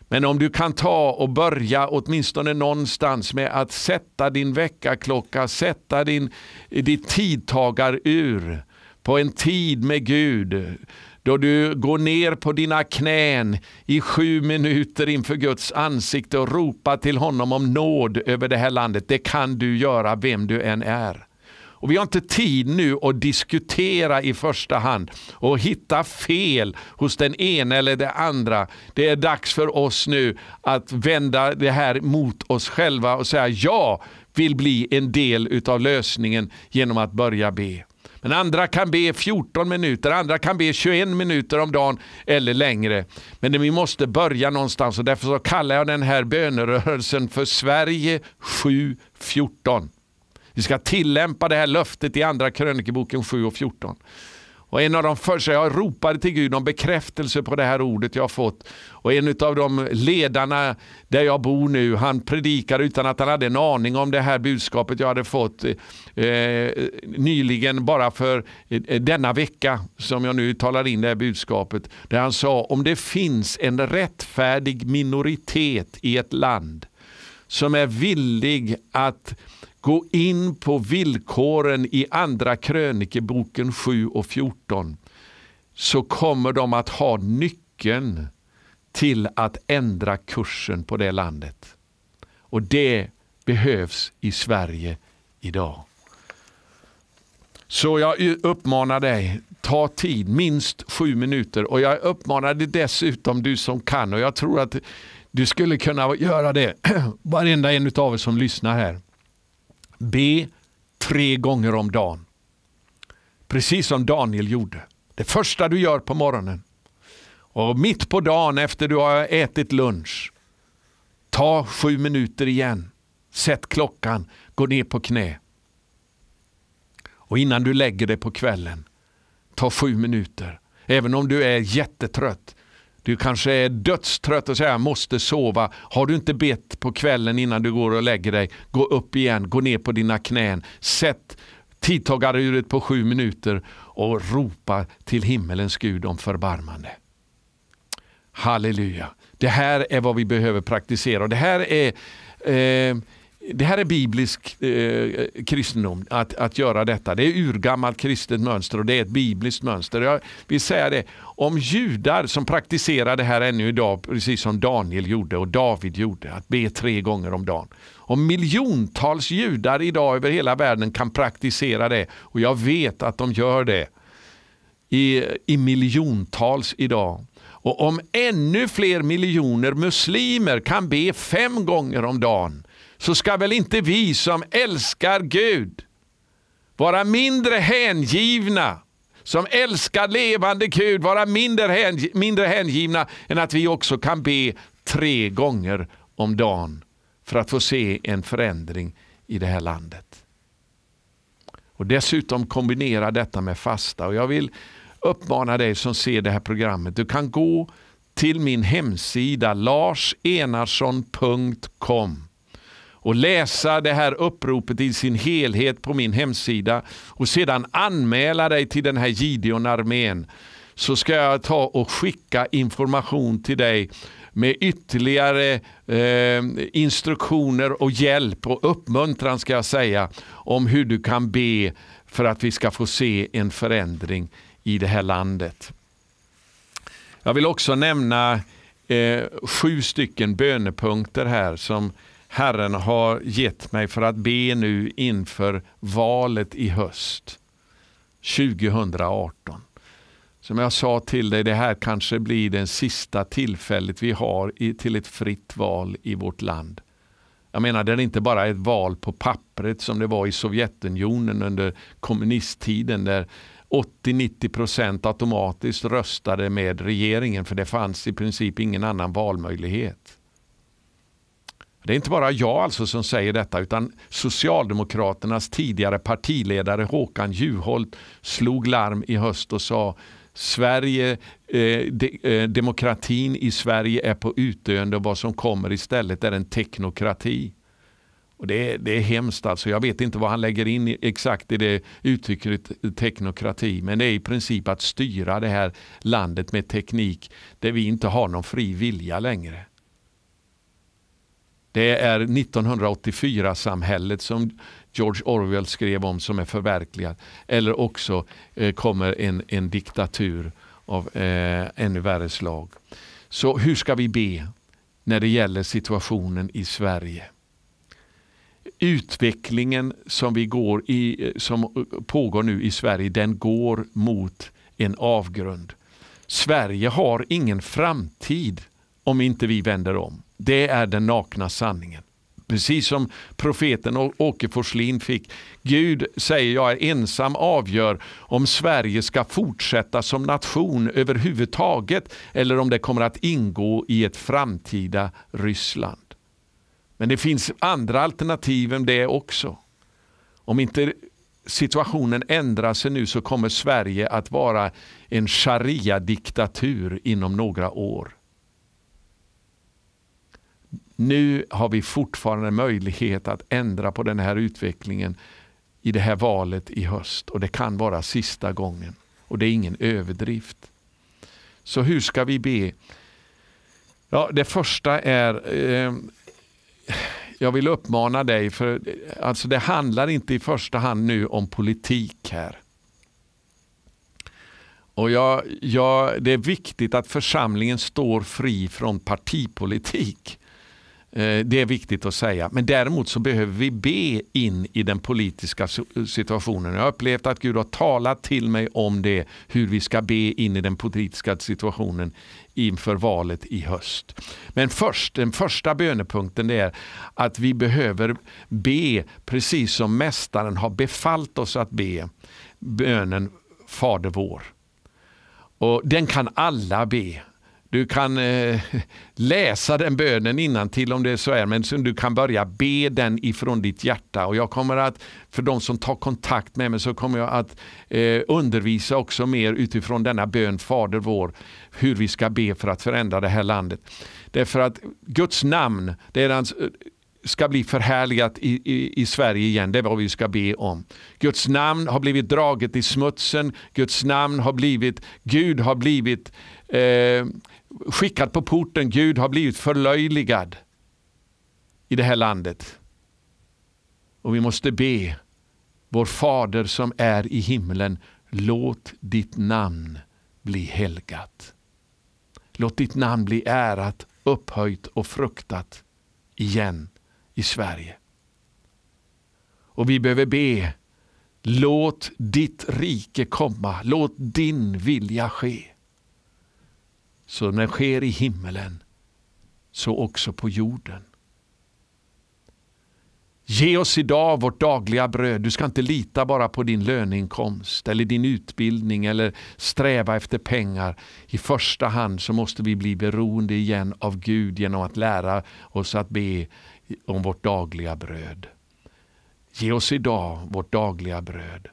A: Men om du kan ta och börja åtminstone någonstans med att sätta din väckarklocka, sätta din, ditt tidtagarur på en tid med Gud. Då du går ner på dina knän i sju minuter inför Guds ansikte och ropar till honom om nåd över det här landet. Det kan du göra vem du än är. Och Vi har inte tid nu att diskutera i första hand och hitta fel hos den ena eller det andra. Det är dags för oss nu att vända det här mot oss själva och säga jag vill bli en del av lösningen genom att börja be. Men andra kan be 14 minuter, andra kan be 21 minuter om dagen eller längre. Men vi måste börja någonstans och därför så kallar jag den här bönerörelsen för Sverige 714. Vi ska tillämpa det här löftet i andra krönikeboken 7 och 14. Och en av de första, jag ropade till Gud om bekräftelse på det här ordet jag fått. Och en av de ledarna där jag bor nu, han predikade utan att han hade en aning om det här budskapet jag hade fått eh, nyligen, bara för eh, denna vecka som jag nu talar in det här budskapet. Där han sa, om det finns en rättfärdig minoritet i ett land som är villig att Gå in på villkoren i andra krönikeboken 7 och 14 så kommer de att ha nyckeln till att ändra kursen på det landet. Och det behövs i Sverige idag. Så jag uppmanar dig, ta tid, minst sju minuter. Och jag uppmanar dig dessutom, du som kan, och jag tror att du skulle kunna göra det, varenda en av er som lyssnar här. Be tre gånger om dagen. Precis som Daniel gjorde. Det första du gör på morgonen. Och mitt på dagen efter du har ätit lunch. Ta sju minuter igen. Sätt klockan. Gå ner på knä. Och innan du lägger dig på kvällen. Ta sju minuter. Även om du är jättetrött. Du kanske är dödstrött och säger måste sova. Har du inte bett på kvällen innan du går och lägger dig, gå upp igen, gå ner på dina knän. Sätt tidtagaruret på sju minuter och ropa till himmelens Gud om förbarmande. Halleluja. Det här är vad vi behöver praktisera. Det här är eh, det här är biblisk eh, kristendom, att, att göra detta. Det är urgammalt kristet mönster och det är ett bibliskt mönster. Jag vill säga det, om judar som praktiserar det här ännu idag, precis som Daniel gjorde och David gjorde, att be tre gånger om dagen. Om miljontals judar idag över hela världen kan praktisera det, och jag vet att de gör det i, i miljontals idag. Och om ännu fler miljoner muslimer kan be fem gånger om dagen, så ska väl inte vi som älskar Gud vara mindre hängivna, som älskar levande Gud, vara mindre, hängi mindre hängivna än att vi också kan be tre gånger om dagen för att få se en förändring i det här landet. Och Dessutom kombinera detta med fasta. Och Jag vill uppmana dig som ser det här programmet. Du kan gå till min hemsida larsenarsson.com och läsa det här uppropet i sin helhet på min hemsida och sedan anmäla dig till den här Gideon-armén så ska jag ta och skicka information till dig med ytterligare eh, instruktioner och hjälp och uppmuntran ska jag säga om hur du kan be för att vi ska få se en förändring i det här landet. Jag vill också nämna eh, sju stycken bönepunkter här som Herren har gett mig för att be nu inför valet i höst 2018. Som jag sa till dig, det här kanske blir det sista tillfället vi har i, till ett fritt val i vårt land. Jag menar, det är inte bara ett val på pappret som det var i Sovjetunionen under kommunisttiden där 80-90 procent automatiskt röstade med regeringen för det fanns i princip ingen annan valmöjlighet. Det är inte bara jag alltså som säger detta utan Socialdemokraternas tidigare partiledare Håkan Juholt slog larm i höst och sa Sverige, eh, de, eh, demokratin i Sverige är på utdöende och vad som kommer istället är en teknokrati. Och det, är, det är hemskt alltså. Jag vet inte vad han lägger in exakt i det uttrycket teknokrati. Men det är i princip att styra det här landet med teknik där vi inte har någon fri vilja längre. Det är 1984-samhället som George Orwell skrev om som är förverkligat. Eller också eh, kommer en, en diktatur av eh, ännu värre slag. Så hur ska vi be när det gäller situationen i Sverige? Utvecklingen som, vi går i, eh, som eh, pågår nu i Sverige, den går mot en avgrund. Sverige har ingen framtid om inte vi vänder om. Det är den nakna sanningen. Precis som profeten Åke Forslin fick. Gud säger jag är ensam avgör om Sverige ska fortsätta som nation överhuvudtaget eller om det kommer att ingå i ett framtida Ryssland. Men det finns andra alternativ än det också. Om inte situationen ändrar sig nu så kommer Sverige att vara en sharia-diktatur inom några år. Nu har vi fortfarande möjlighet att ändra på den här utvecklingen i det här valet i höst och det kan vara sista gången. Och det är ingen överdrift. Så hur ska vi be? Ja, det första är eh, jag vill uppmana dig, för alltså det handlar inte i första hand nu om politik här. Och jag, jag, det är viktigt att församlingen står fri från partipolitik. Eh, det är viktigt att säga. Men däremot så behöver vi be in i den politiska situationen. Jag har upplevt att Gud har talat till mig om det, hur vi ska be in i den politiska situationen inför valet i höst. Men först, den första bönepunkten är att vi behöver be precis som Mästaren har befallt oss att be bönen Fader vår. Och Den kan alla be. Du kan eh, läsa den bönen innan till om det så är, men du kan börja be den ifrån ditt hjärta. Och jag kommer att, för de som tar kontakt med mig, så kommer jag att eh, undervisa också mer utifrån denna bön Fader vår, hur vi ska be för att förändra det här landet. Därför att Guds namn, det är hans, eh, ska bli förhärligat i, i, i, Sverige igen. Det är vad vi ska be om. Guds namn har blivit draget i smutsen. Guds namn har blivit, Gud har blivit eh, skickad på porten. Gud har blivit förlöjligad i det här landet. Och vi måste be, vår Fader som är i himlen, låt ditt namn bli helgat. Låt ditt namn bli ärat, upphöjt och fruktat igen i Sverige. Och vi behöver be, låt ditt rike komma, låt din vilja ske som den sker i himmelen, så också på jorden. Ge oss idag vårt dagliga bröd. Du ska inte lita bara på din löneinkomst eller din utbildning eller sträva efter pengar. I första hand så måste vi bli beroende igen av Gud genom att lära oss att be om vårt dagliga bröd. Ge oss idag vårt dagliga bröd.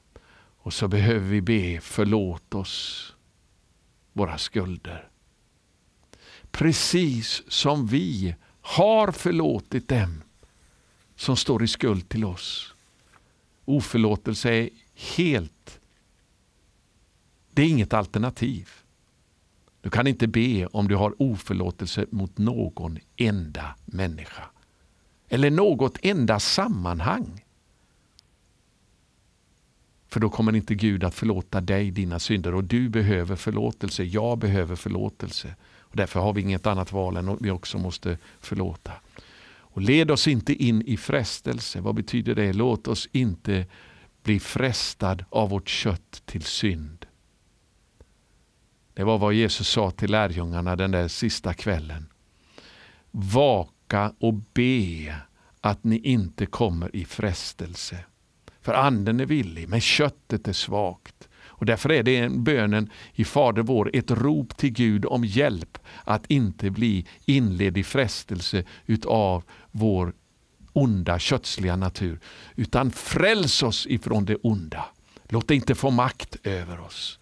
A: Och så behöver vi be förlåt oss våra skulder precis som vi har förlåtit dem som står i skuld till oss. Oförlåtelse är helt, det är inget alternativ. Du kan inte be om du har oförlåtelse mot någon enda människa. Eller något enda sammanhang. För då kommer inte Gud att förlåta dig dina synder och du behöver förlåtelse. Jag behöver förlåtelse. Och därför har vi inget annat val än att vi också måste förlåta. Och led oss inte in i frestelse. Vad betyder det? Låt oss inte bli frestad av vårt kött till synd. Det var vad Jesus sa till lärjungarna den där sista kvällen. Vaka och be att ni inte kommer i frestelse. För anden är villig, men köttet är svagt. Och därför är det bönen i Fader vår ett rop till Gud om hjälp att inte bli inledd i frestelse utav vår onda kötsliga natur. Utan fräls oss ifrån det onda. Låt det inte få makt över oss.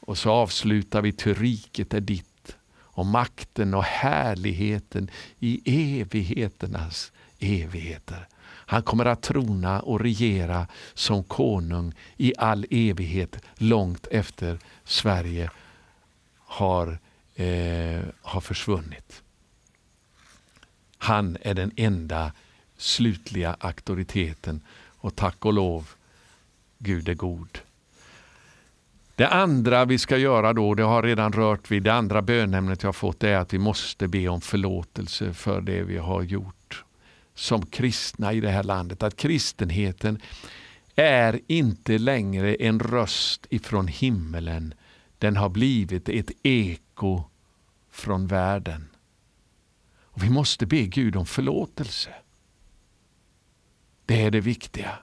A: Och så avslutar vi till riket är ditt och makten och härligheten i evigheternas evigheter. Han kommer att trona och regera som konung i all evighet långt efter Sverige har, eh, har försvunnit. Han är den enda slutliga auktoriteten och tack och lov, Gud är god. Det andra vi ska göra då, det har redan rört vid, det andra bönämnet jag fått är att vi måste be om förlåtelse för det vi har gjort som kristna i det här landet. Att kristenheten är inte längre en röst ifrån himmelen. Den har blivit ett eko från världen. Och Vi måste be Gud om förlåtelse. Det är det viktiga.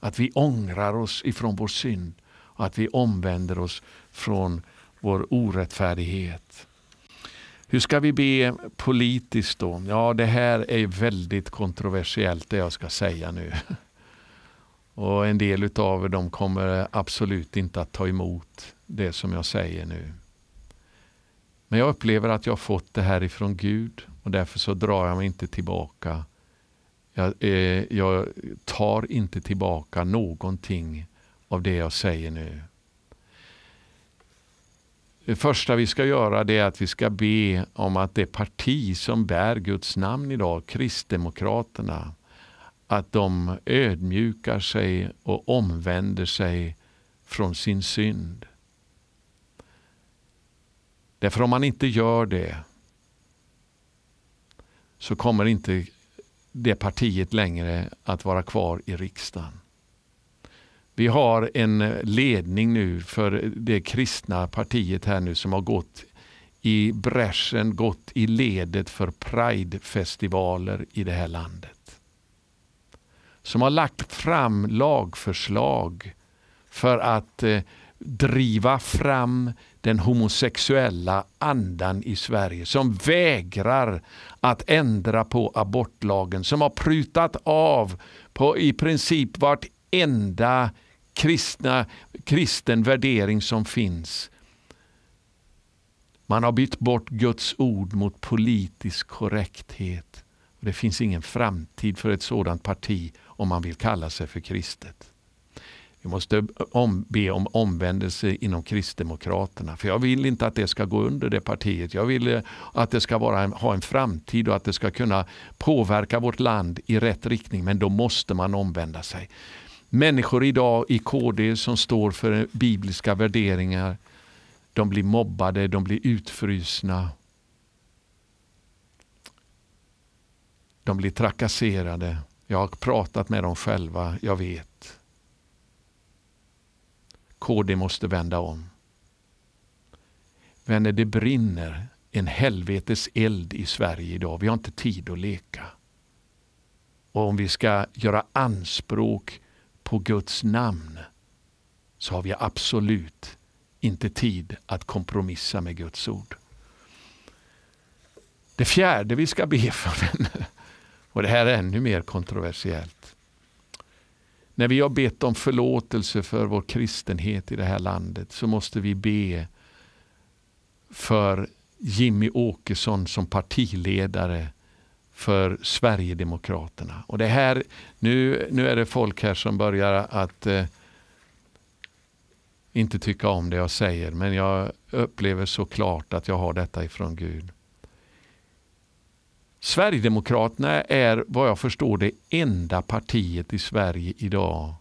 A: Att vi ångrar oss ifrån vår synd och att vi omvänder oss från vår orättfärdighet. Hur ska vi be politiskt då? Ja, det här är väldigt kontroversiellt det jag ska säga nu. Och En del av dem kommer absolut inte att ta emot det som jag säger nu. Men jag upplever att jag har fått det här ifrån Gud och därför så drar jag mig inte tillbaka. Jag, eh, jag tar inte tillbaka någonting av det jag säger nu. Det första vi ska göra det är att vi ska be om att det parti som bär Guds namn idag, Kristdemokraterna, att de ödmjukar sig och omvänder sig från sin synd. Därför om man inte gör det så kommer inte det partiet längre att vara kvar i riksdagen. Vi har en ledning nu för det kristna partiet här nu som har gått i bräschen, gått i ledet för Pride-festivaler i det här landet. Som har lagt fram lagförslag för att eh, driva fram den homosexuella andan i Sverige. Som vägrar att ändra på abortlagen. Som har prutat av på i princip vartenda kristna, kristen värdering som finns. Man har bytt bort Guds ord mot politisk korrekthet. Det finns ingen framtid för ett sådant parti om man vill kalla sig för kristet. Vi måste om, be om omvändelse inom Kristdemokraterna. För jag vill inte att det ska gå under det partiet. Jag vill eh, att det ska vara, ha en framtid och att det ska kunna påverka vårt land i rätt riktning. Men då måste man omvända sig. Människor idag i KD som står för bibliska värderingar, de blir mobbade, de blir utfrysna. De blir trakasserade. Jag har pratat med dem själva, jag vet. KD måste vända om. Vänner, det brinner en helvetes eld i Sverige idag. Vi har inte tid att leka. Och om vi ska göra anspråk på Guds namn så har vi absolut inte tid att kompromissa med Guds ord. Det fjärde vi ska be för, och det här är ännu mer kontroversiellt. När vi har bett om förlåtelse för vår kristenhet i det här landet så måste vi be för Jimmy Åkesson som partiledare för Sverigedemokraterna. Och det här, nu, nu är det folk här som börjar att eh, inte tycka om det jag säger, men jag upplever så klart att jag har detta ifrån Gud. Sverigedemokraterna är vad jag förstår det enda partiet i Sverige idag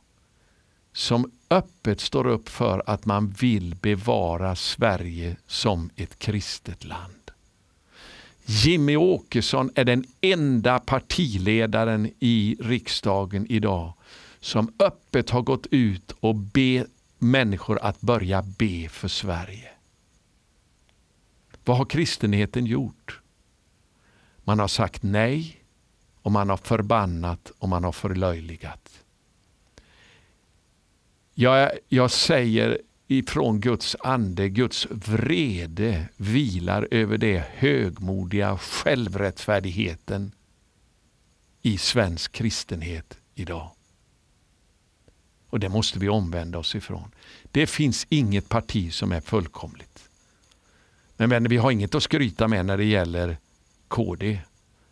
A: som öppet står upp för att man vill bevara Sverige som ett kristet land. Jimmy Åkesson är den enda partiledaren i riksdagen idag som öppet har gått ut och be människor att börja be för Sverige. Vad har kristenheten gjort? Man har sagt nej och man har förbannat och man har förlöjligat. Jag, jag säger ifrån Guds ande, Guds vrede vilar över det högmodiga självrättfärdigheten i svensk kristenhet idag. Och det måste vi omvända oss ifrån. Det finns inget parti som är fullkomligt. Men vänner, vi har inget att skryta med när det gäller KD.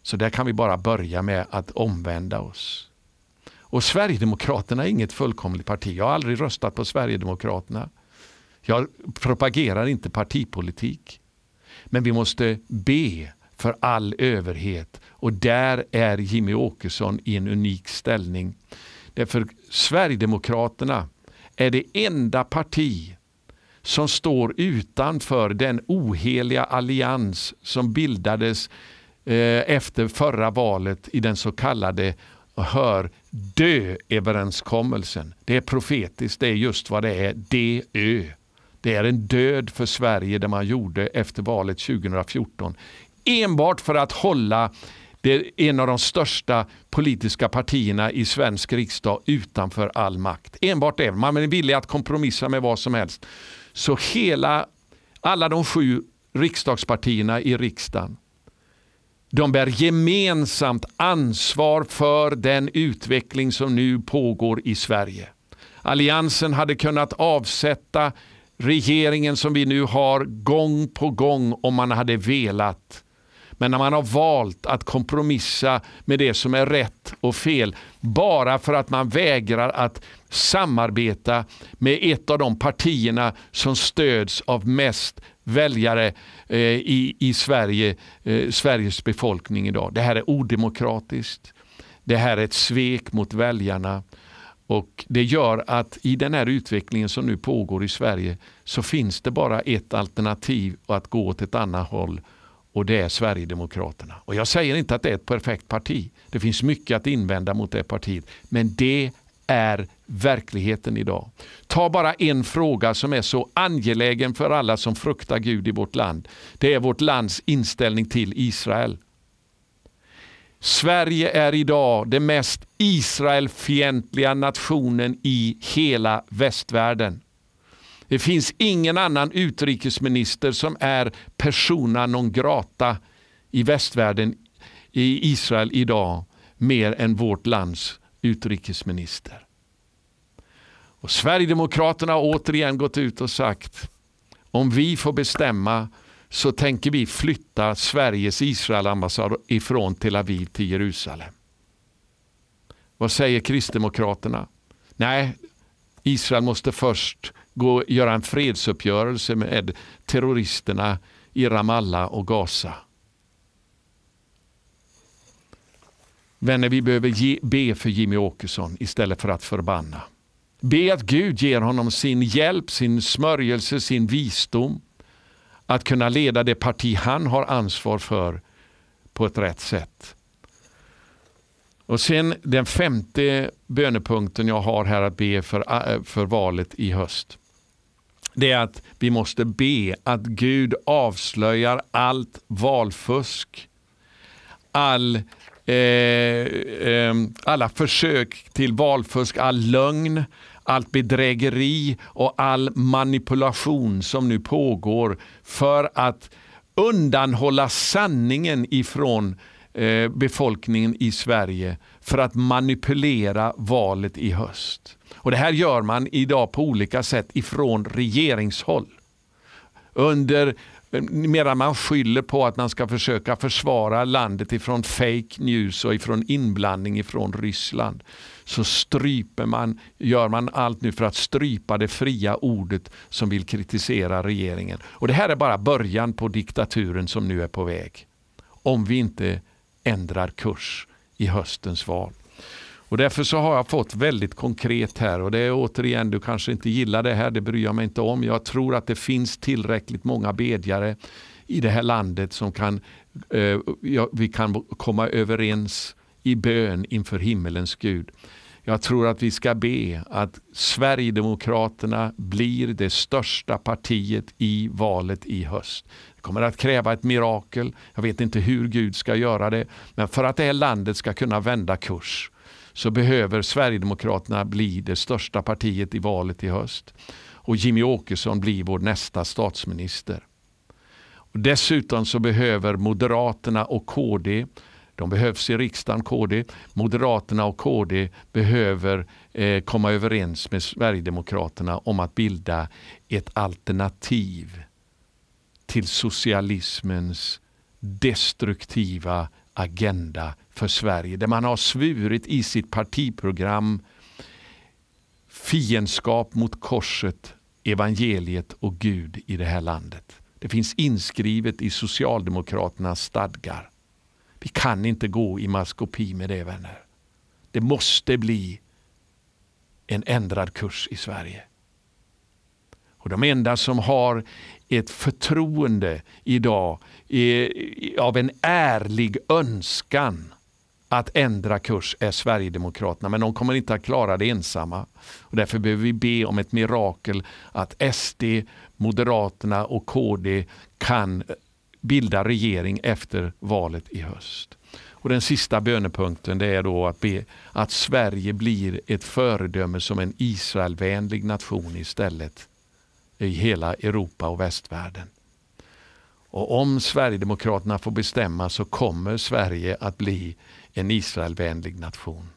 A: Så där kan vi bara börja med att omvända oss. Och Sverigedemokraterna är inget fullkomligt parti. Jag har aldrig röstat på Sverigedemokraterna. Jag propagerar inte partipolitik. Men vi måste be för all överhet och där är Jimmy Åkesson i en unik ställning. Därför Sverigedemokraterna är det enda parti som står utanför den oheliga allians som bildades eh, efter förra valet i den så kallade hör dö-överenskommelsen. Det är profetiskt, det är just vad det är, DÖ. Det är en död för Sverige det man gjorde efter valet 2014. Enbart för att hålla det en av de största politiska partierna i svensk riksdag utanför all makt. Enbart det. Man är villig att kompromissa med vad som helst. Så hela, alla de sju riksdagspartierna i riksdagen de bär gemensamt ansvar för den utveckling som nu pågår i Sverige. Alliansen hade kunnat avsätta regeringen som vi nu har gång på gång om man hade velat. Men när man har valt att kompromissa med det som är rätt och fel bara för att man vägrar att samarbeta med ett av de partierna som stöds av mest väljare eh, i, i Sverige, eh, Sveriges befolkning idag. Det här är odemokratiskt. Det här är ett svek mot väljarna. Och Det gör att i den här utvecklingen som nu pågår i Sverige så finns det bara ett alternativ att gå åt ett annat håll och det är Sverigedemokraterna. Och Jag säger inte att det är ett perfekt parti. Det finns mycket att invända mot det partiet. Men det är verkligheten idag. Ta bara en fråga som är så angelägen för alla som fruktar Gud i vårt land. Det är vårt lands inställning till Israel. Sverige är idag den mest Israelfientliga nationen i hela västvärlden. Det finns ingen annan utrikesminister som är persona non grata i västvärlden, i Israel idag, mer än vårt lands utrikesminister. Och Sverigedemokraterna har återigen gått ut och sagt om vi får bestämma så tänker vi flytta Sveriges Israelambassad ifrån Tel Aviv till Jerusalem. Vad säger Kristdemokraterna? Nej, Israel måste först gå göra en fredsuppgörelse med terroristerna i Ramallah och Gaza. Vänner, vi behöver ge, be för Jimmy Åkesson istället för att förbanna. Be att Gud ger honom sin hjälp, sin smörjelse, sin visdom att kunna leda det parti han har ansvar för på ett rätt sätt. Och sen den femte bönepunkten jag har här att be för, äh, för valet i höst. Det är att vi måste be att Gud avslöjar allt valfusk, all eh, eh, alla försök till valfusk, all lögn, allt bedrägeri och all manipulation som nu pågår för att undanhålla sanningen ifrån eh, befolkningen i Sverige för att manipulera valet i höst. Och Det här gör man idag på olika sätt ifrån regeringshåll. Under eh, medan man skyller på att man ska försöka försvara landet ifrån fake news och ifrån inblandning ifrån Ryssland så stryper man, gör man allt nu för att strypa det fria ordet som vill kritisera regeringen. Och Det här är bara början på diktaturen som nu är på väg. Om vi inte ändrar kurs i höstens val. Och Därför så har jag fått väldigt konkret här och det är återigen, du kanske inte gillar det här, det bryr jag mig inte om. Jag tror att det finns tillräckligt många bedjare i det här landet som kan, eh, ja, vi kan komma överens i bön inför himmelens Gud. Jag tror att vi ska be att Sverigedemokraterna blir det största partiet i valet i höst. Det kommer att kräva ett mirakel. Jag vet inte hur Gud ska göra det. Men för att det här landet ska kunna vända kurs så behöver Sverigedemokraterna bli det största partiet i valet i höst. Och Jimmy Åkesson blir vår nästa statsminister. Och dessutom så behöver Moderaterna och KD de behövs i riksdagen, KD. Moderaterna och KD behöver eh, komma överens med Sverigedemokraterna om att bilda ett alternativ till socialismens destruktiva agenda för Sverige. Där man har svurit i sitt partiprogram fiendskap mot korset, evangeliet och Gud i det här landet. Det finns inskrivet i Socialdemokraternas stadgar. Vi kan inte gå i maskopi med det vänner. Det måste bli en ändrad kurs i Sverige. Och De enda som har ett förtroende idag av en ärlig önskan att ändra kurs är Sverigedemokraterna, men de kommer inte att klara det ensamma. Och därför behöver vi be om ett mirakel att SD, Moderaterna och KD kan bilda regering efter valet i höst. Och Den sista bönepunkten det är då att be att Sverige blir ett föredöme som en Israelvänlig nation istället i hela Europa och västvärlden. Och om Sverigedemokraterna får bestämma så kommer Sverige att bli en Israelvänlig nation.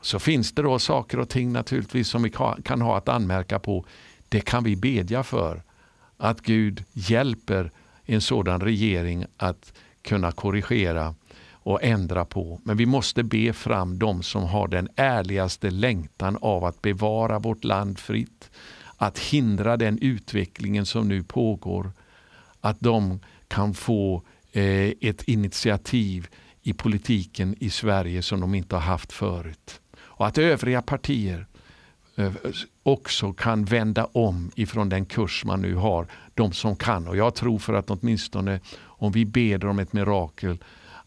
A: Så finns det då saker och ting naturligtvis som vi kan ha att anmärka på. Det kan vi bedja för. Att Gud hjälper en sådan regering att kunna korrigera och ändra på. Men vi måste be fram de som har den ärligaste längtan av att bevara vårt land fritt, att hindra den utvecklingen som nu pågår, att de kan få eh, ett initiativ i politiken i Sverige som de inte har haft förut. Och att övriga partier Eh, också kan vända om ifrån den kurs man nu har. De som kan. Och jag tror för att åtminstone om vi ber om ett mirakel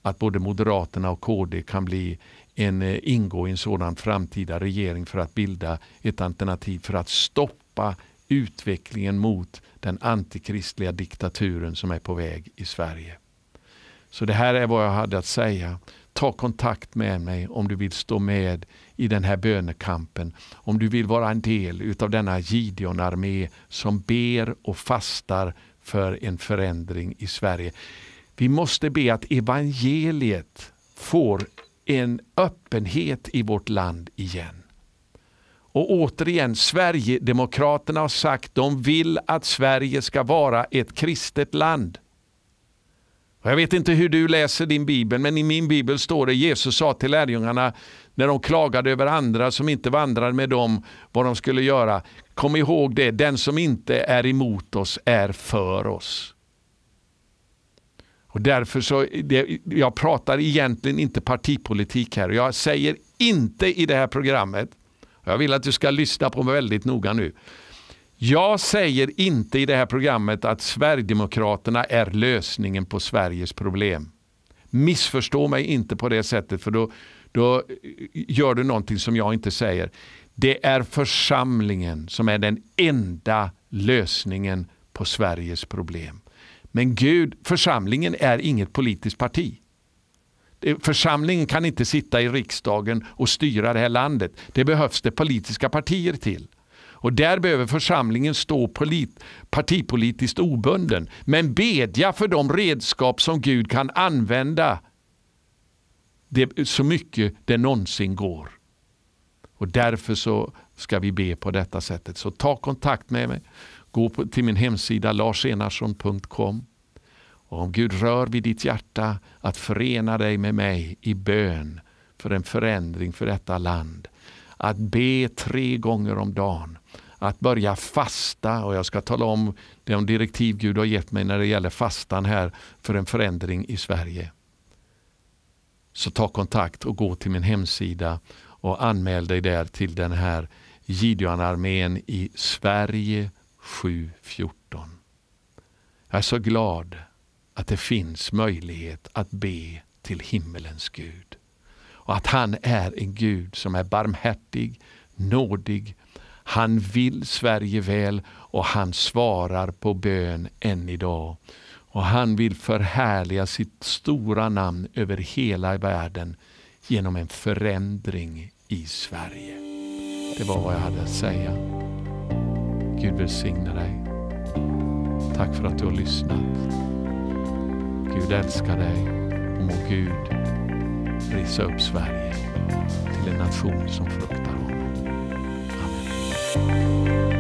A: att både Moderaterna och KD kan bli en, eh, ingå i en sådan framtida regering för att bilda ett alternativ för att stoppa utvecklingen mot den antikristliga diktaturen som är på väg i Sverige. Så det här är vad jag hade att säga. Ta kontakt med mig om du vill stå med i den här bönekampen. Om du vill vara en del av denna Gideon-armé som ber och fastar för en förändring i Sverige. Vi måste be att evangeliet får en öppenhet i vårt land igen. Och återigen, Sverigedemokraterna har sagt att de vill att Sverige ska vara ett kristet land. Jag vet inte hur du läser din bibel, men i min bibel står det Jesus sa till lärjungarna när de klagade över andra som inte vandrade med dem vad de skulle göra. Kom ihåg det, den som inte är emot oss är för oss. Och därför så, det, Jag pratar egentligen inte partipolitik här. Jag säger inte i det här programmet, jag vill att du ska lyssna på mig väldigt noga nu. Jag säger inte i det här programmet att Sverigedemokraterna är lösningen på Sveriges problem. Missförstå mig inte på det sättet för då, då eh, gör du någonting som jag inte säger. Det är församlingen som är den enda lösningen på Sveriges problem. Men Gud, församlingen är inget politiskt parti. Församlingen kan inte sitta i riksdagen och styra det här landet. Det behövs det politiska partier till. Och där behöver församlingen stå polit, partipolitiskt obunden. Men bedja för de redskap som Gud kan använda det, så mycket det någonsin går. Och därför så ska vi be på detta sättet. Så ta kontakt med mig. Gå på, till min hemsida larsenarsson.com. Och om Gud rör vid ditt hjärta att förena dig med mig i bön för en förändring för detta land. Att be tre gånger om dagen att börja fasta och jag ska tala om de direktiv Gud har gett mig när det gäller fastan här för en förändring i Sverige. Så ta kontakt och gå till min hemsida och anmäl dig där till den här Gideonarmén i Sverige 714. Jag är så glad att det finns möjlighet att be till himmelens Gud. Och att han är en Gud som är barmhärtig, nådig han vill Sverige väl och han svarar på bön än idag. Och han vill förhärliga sitt stora namn över hela världen genom en förändring i Sverige. Det var vad jag hade att säga. Gud välsigne dig. Tack för att du har lyssnat. Gud älskar dig och må Gud risa upp Sverige till en nation som fruktar Música